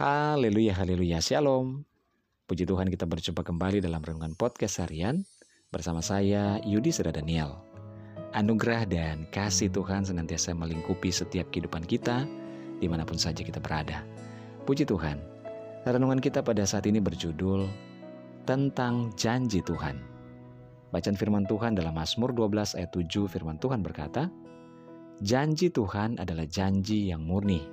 Haleluya, haleluya, shalom. Puji Tuhan kita berjumpa kembali dalam Renungan Podcast Harian bersama saya Yudi Seda Daniel. Anugerah dan kasih Tuhan senantiasa melingkupi setiap kehidupan kita di mana pun saja kita berada. Puji Tuhan, renungan kita pada saat ini berjudul tentang janji Tuhan. Bacaan firman Tuhan dalam Mazmur 12 ayat 7 firman Tuhan berkata, Janji Tuhan adalah janji yang murni,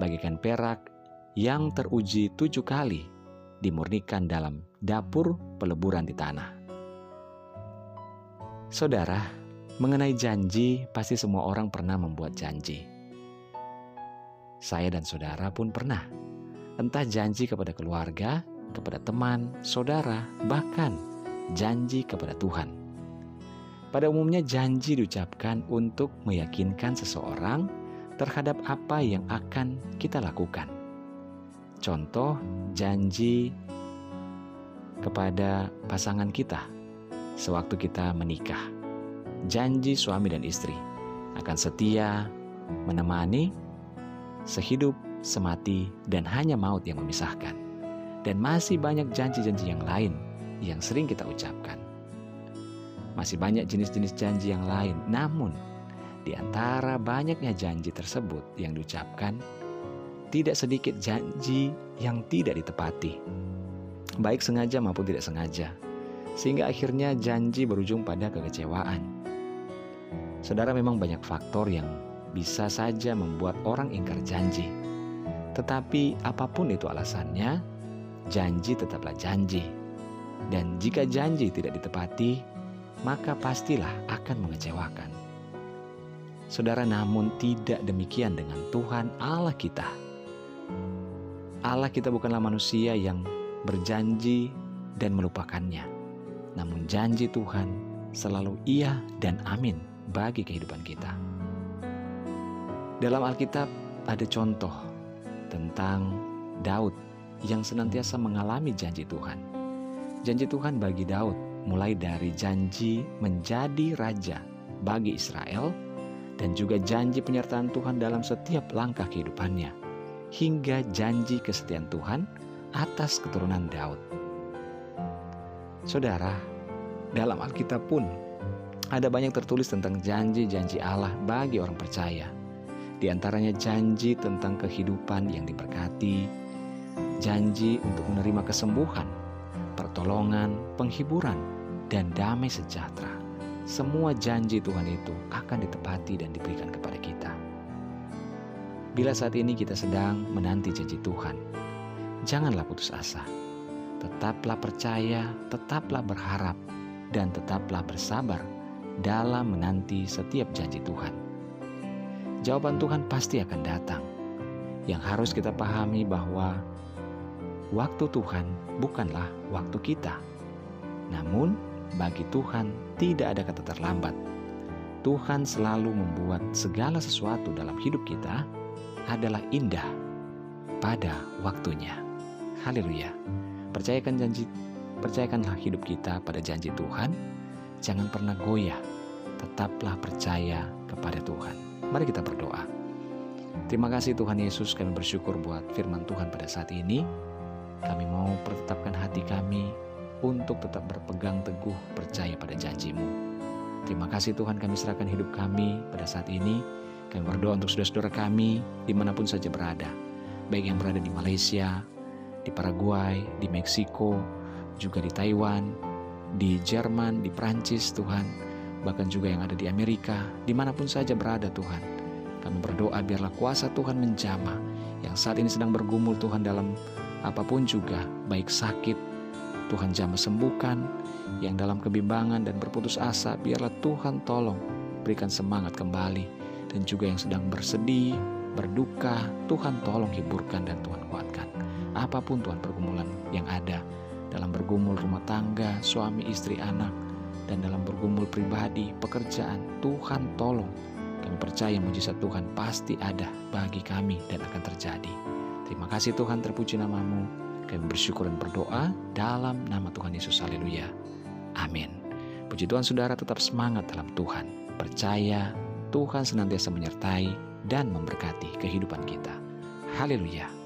bagikan perak yang teruji tujuh kali dimurnikan dalam dapur peleburan di tanah. Saudara, mengenai janji, pasti semua orang pernah membuat janji. Saya dan saudara pun pernah, entah janji kepada keluarga, kepada teman, saudara, bahkan janji kepada Tuhan. Pada umumnya, janji diucapkan untuk meyakinkan seseorang terhadap apa yang akan kita lakukan Contoh janji kepada pasangan kita sewaktu kita menikah. Janji suami dan istri akan setia menemani sehidup, semati, dan hanya maut yang memisahkan. Dan masih banyak janji-janji yang lain yang sering kita ucapkan. Masih banyak jenis-jenis janji yang lain, namun di antara banyaknya janji tersebut yang diucapkan, tidak sedikit janji yang tidak ditepati, baik sengaja maupun tidak sengaja, sehingga akhirnya janji berujung pada kekecewaan. Saudara, memang banyak faktor yang bisa saja membuat orang ingkar janji, tetapi apa pun itu alasannya, janji tetaplah janji, dan jika janji tidak ditepati, maka pastilah akan mengecewakan. Saudara, namun tidak demikian dengan Tuhan Allah kita Allah kita bukanlah manusia yang berjanji dan melupakannya. Namun janji Tuhan selalu iya dan amin bagi kehidupan kita. Dalam Alkitab ada contoh tentang Daud yang senantiasa mengalami janji Tuhan. Janji Tuhan bagi Daud mulai dari janji menjadi raja bagi Israel dan juga janji penyertaan Tuhan dalam setiap langkah kehidupannya hingga janji kesetiaan Tuhan atas keturunan Daud. Saudara, dalam Alkitab pun ada banyak tertulis tentang janji-janji Allah bagi orang percaya. Di antaranya janji tentang kehidupan yang diberkati, janji untuk menerima kesembuhan, pertolongan, penghiburan, dan damai sejahtera. Semua janji Tuhan itu akan ditepati dan diberikan kepada kita. Bila saat ini kita sedang menanti janji Tuhan, janganlah putus asa. Tetaplah percaya, tetaplah berharap, dan tetaplah bersabar dalam menanti setiap janji Tuhan. Jawaban Tuhan pasti akan datang. Yang harus kita pahami bahwa waktu Tuhan bukanlah waktu kita. Namun, bagi Tuhan tidak ada kata terlambat. Tuhan selalu membuat segala sesuatu dalam hidup kita adalah indah pada waktunya. Haleluya. Percayakan janji, percayakanlah hidup kita pada janji Tuhan. Jangan pernah goyah. Tetaplah percaya kepada Tuhan. Mari kita berdoa. Terima kasih Tuhan Yesus, kami bersyukur buat firman Tuhan pada saat ini. Kami mau pertetapkan hati kami untuk tetap berpegang teguh percaya pada janjimu. Terima kasih Tuhan kami serahkan hidup kami pada saat ini kami berdoa untuk saudara-saudara kami di mana pun saja berada. Baik yang berada di Malaysia, di Paraguay, di Meksiko, juga di Taiwan, di Jerman, di Prancis Tuhan. Bahkan juga yang ada di Amerika, di mana pun saja berada Tuhan. Kami berdoa biarlah kuasa Tuhan menjamah yang saat ini sedang bergumul Tuhan dalam apa pun juga, baik sakit, Tuhan jamah sembuhkan, yang dalam kebimbangan dan berputus asa, biarlah Tuhan tolong berikan semangat kembali dan juga yang sedang bersedih, berduka, Tuhan tolong hiburkan dan Tuhan kuatkan. Apa pun Tuhan pergumulan yang ada dalam bergumul rumah tangga, suami, istri, anak, dan dalam bergumul pribadi, pekerjaan, Tuhan tolong. Kami percaya mujizat Tuhan pasti ada bagi kami dan akan terjadi. Terima kasih Tuhan terpuji namamu. Kami bersyukur dan berdoa dalam nama Tuhan Yesus. Haleluya. Amin. Puji Tuhan saudara tetap semangat dalam Tuhan. Percaya Tuhan senantiasa menyertai dan memberkati kehidupan kita. Haleluya!